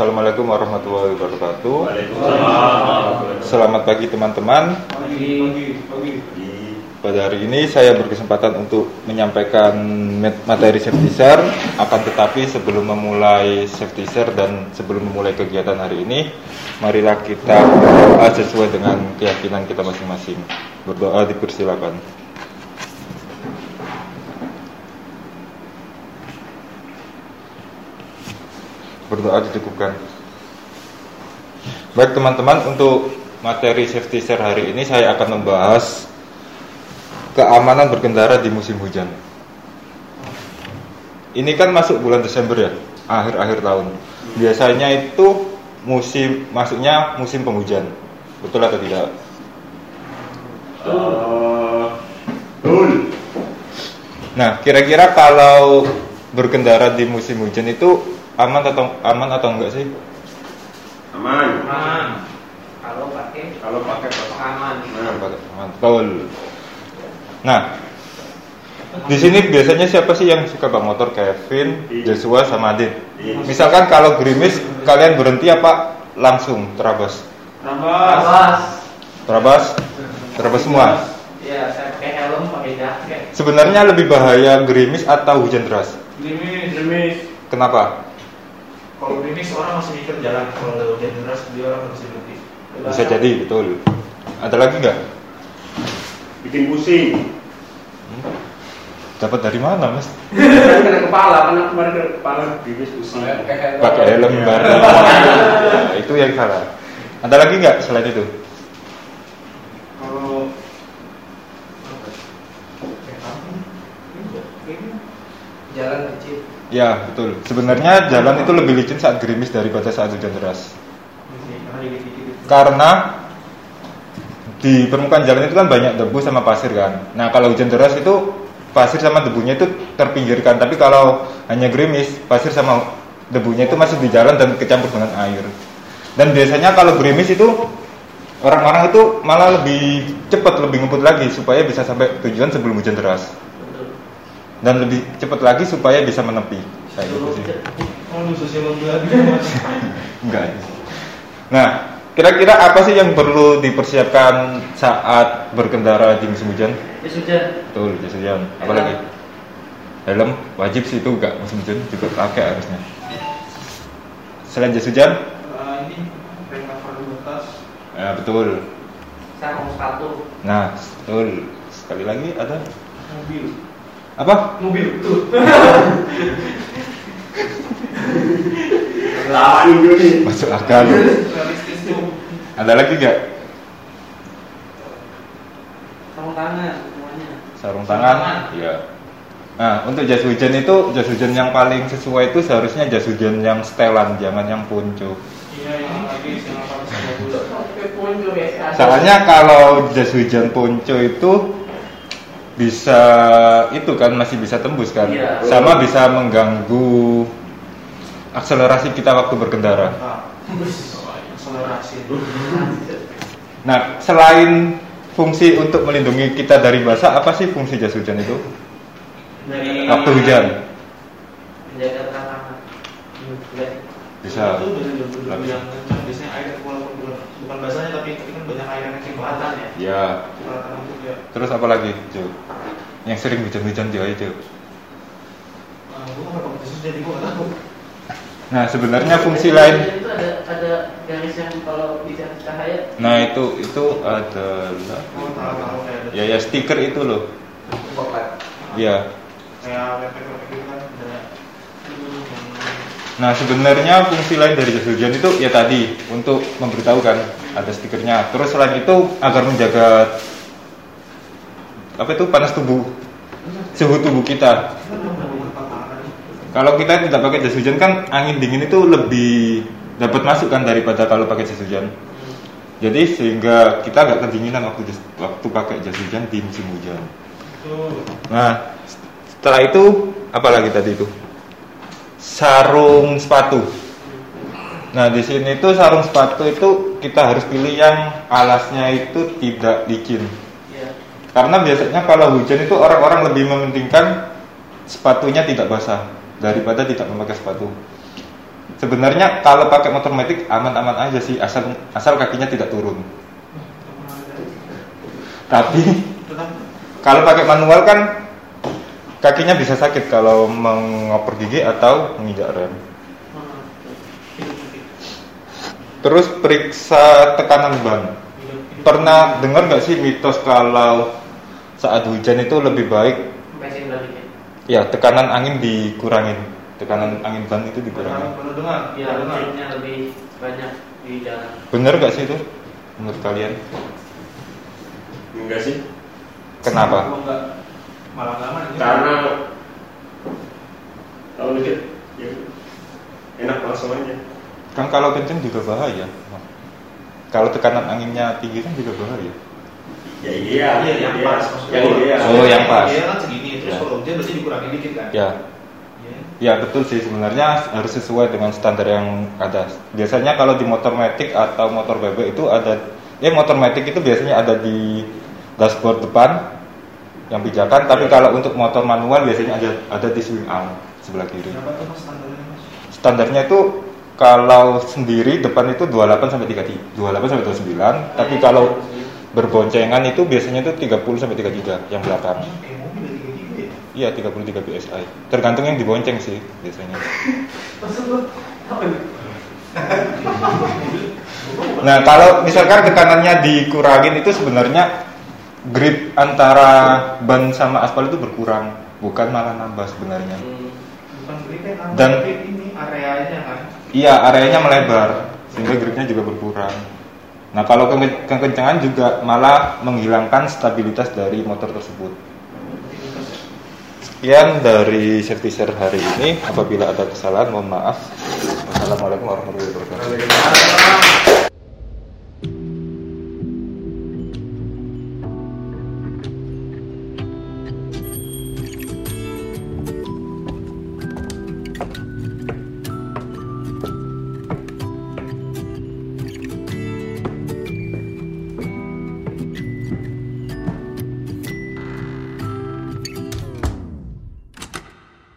Assalamualaikum warahmatullahi wabarakatuh. Selamat pagi teman-teman. Pada hari ini saya berkesempatan untuk menyampaikan mat- materi safety share. Akan tetapi sebelum memulai safety share dan sebelum memulai kegiatan hari ini, marilah kita berdoa sesuai dengan keyakinan kita masing-masing. Berdoa dipersilakan. Berdoa dicukupkan. Baik teman-teman, untuk materi safety share hari ini saya akan membahas keamanan berkendara di musim hujan. Ini kan masuk bulan Desember ya, akhir-akhir tahun. Biasanya itu musim masuknya musim penghujan. Betul atau tidak? Nah, kira-kira kalau berkendara di musim hujan itu aman atau aman atau enggak sih? Aman. aman kalau pakai Kalau pakai aman Aman. Betul. Nah, di sini biasanya siapa sih yang suka bawa motor? Kevin, Joshua, sama Adit. Iya. Misalkan kalau gerimis, kalian berhenti apa langsung terabas? Awas Terabas? Terabas semua. ya saya pakai helm pakai jaket Sebenarnya lebih bahaya gerimis atau hujan deras? gerimis gerimis Kenapa? Kalau gerimis orang masih mikir jalan kalau hujan deras dia orang masih berhenti Bisa jadi, betul. Ada lagi nggak? Bikin pusing. Dapat dari mana, Mas? Kena kepala, kena kemarin kena kepala bibis pusing. Pakai helm bareng. Nah, itu yang salah. Ada lagi nggak selain itu? kalau jalan kecil Ya, betul. Sebenarnya jalan itu lebih licin saat gerimis daripada saat hujan deras. karena di permukaan jalan itu kan banyak debu sama pasir kan. Nah, kalau hujan deras itu pasir sama debunya itu terpinggirkan. Tapi kalau hanya gerimis, pasir sama debunya itu masih di jalan dan kecampur dengan air. Dan biasanya kalau gerimis itu orang-orang itu malah lebih cepat, lebih ngebut lagi supaya bisa sampai tujuan sebelum hujan deras. Dan lebih cepat lagi supaya bisa menepi. Kayak gitu sih. lagi Enggak. Nah, kira-kira apa sih yang perlu dipersiapkan saat berkendara di musim hujan? ya sudah Betul, jas hujan. Apa lagi? Helm wajib sih itu enggak musim hujan juga pakai harusnya. Selain jas hujan? ini cover dulu tas Ya, betul. sarung sepatu Nah, betul. Sekali lagi ada mobil apa? mobil tuh Lawan dulu nih. Masuk akal. Ada lagi enggak? sarung tangan semuanya Sarung tangan? Iya. Nah, untuk jas hujan itu jas hujan yang paling sesuai itu seharusnya jas hujan yang setelan, jangan yang ponco. iya lagi ya Soalnya kalau jas hujan ponco itu bisa itu kan masih bisa tembus kan, Iya. sama bisa mengganggu akselerasi kita waktu berkendara. Nah, selain fungsi untuk melindungi kita dari basah, apa sih fungsi jas hujan itu? dari Waktu hujan. Bisa. Biasanya air walaupun bukan, basahnya tapi, tapi kan banyak air yang kelihatan ya. Ya. Itu. Terus apa lagi, Jo? Yang sering hujan-hujan Jo aja, Jo. Nah, sebenarnya fungsi lain itu ada ada garis yang kalau bisa cahaya Nah, itu itu adalah Oh, ya ya stiker itu loh. Iya. Gitu kan Nah, sebenarnya fungsi lain dari jas hujan itu ya tadi untuk memberitahu kan ada stikernya. Terus selain itu agar menjaga apa itu panas tubuh, suhu tubuh kita. Kalau kita tidak pakai jas hujan kan angin dingin itu lebih dapat masuk kan daripada kalau pakai jas hujan. Jadi sehingga kita agak kedinginan waktu waktu pakai jas hujan di musim hujan. itu Nah, setelah itu apa lagi tadi itu? Sarung sepatu. Nah, di sini tuh sarung sepatu itu kita harus pilih yang alasnya itu tidak licin. Karena biasanya kalau hujan itu orang-orang lebih mementingkan sepatunya tidak basah daripada tidak memakai sepatu. Sebenarnya kalau pakai motor metik aman-aman aja sih asal asal kakinya tidak turun. Tapi kalau pakai manual kan kakinya bisa sakit kalau mengoper gigi atau menginjak rem. Terus periksa tekanan ban. Pernah dengar nggak sih mitos kalau saat hujan itu lebih baik baliknya ya tekanan angin dikurangin, tekanan angin ban itu dikurangin. Dengar? ya Pernah dengar? mesinnya lebih banyak di jalan Bener nggak sih itu menurut kalian? Enggak sih. Kenapa? Malah. Karena kalau dikit ya enak langsung aja. Kan kalau kenceng juga bahaya. Kalau tekanan anginnya tinggi kan juga bahaya. Ya iya, Iya, yang iya. pas maksudnya. Yang ideal. Oh, yang pas. Iya kan segini, terus Ya. kalau hujan berarti dikurangi dikit kan? Ya, Iya. Ya betul sih sebenarnya harus sesuai dengan standar yang ada. Biasanya kalau di motor metik atau motor bebek itu ada, ya motor metik itu biasanya ada di dashboard depan yang pijakan. Tapi kalau untuk motor manual biasanya ada ada di swing arm sebelah kiri. Standarnya mas? Standarnya itu kalau sendiri depan itu 28 sampai 33, 28 sampai 29. Tapi kalau berboncengan itu biasanya itu 30 sampai 33 yang belakang. Ya? Iya 33 psi. Tergantung yang dibonceng sih biasanya. Nah kalau misalkan tekanannya dikurangin itu sebenarnya grip antara ban sama aspal itu berkurang, bukan malah nambah sebenarnya. Dan- areanya kan? Iya areanya melebar sehingga gripnya juga berkurang. Nah kalau kekencangan juga malah menghilangkan stabilitas dari motor tersebut. Sekian dari safety share hari ini. Apabila ada kesalahan mohon maaf. Wassalamualaikum warahmatullahi wabarakatuh.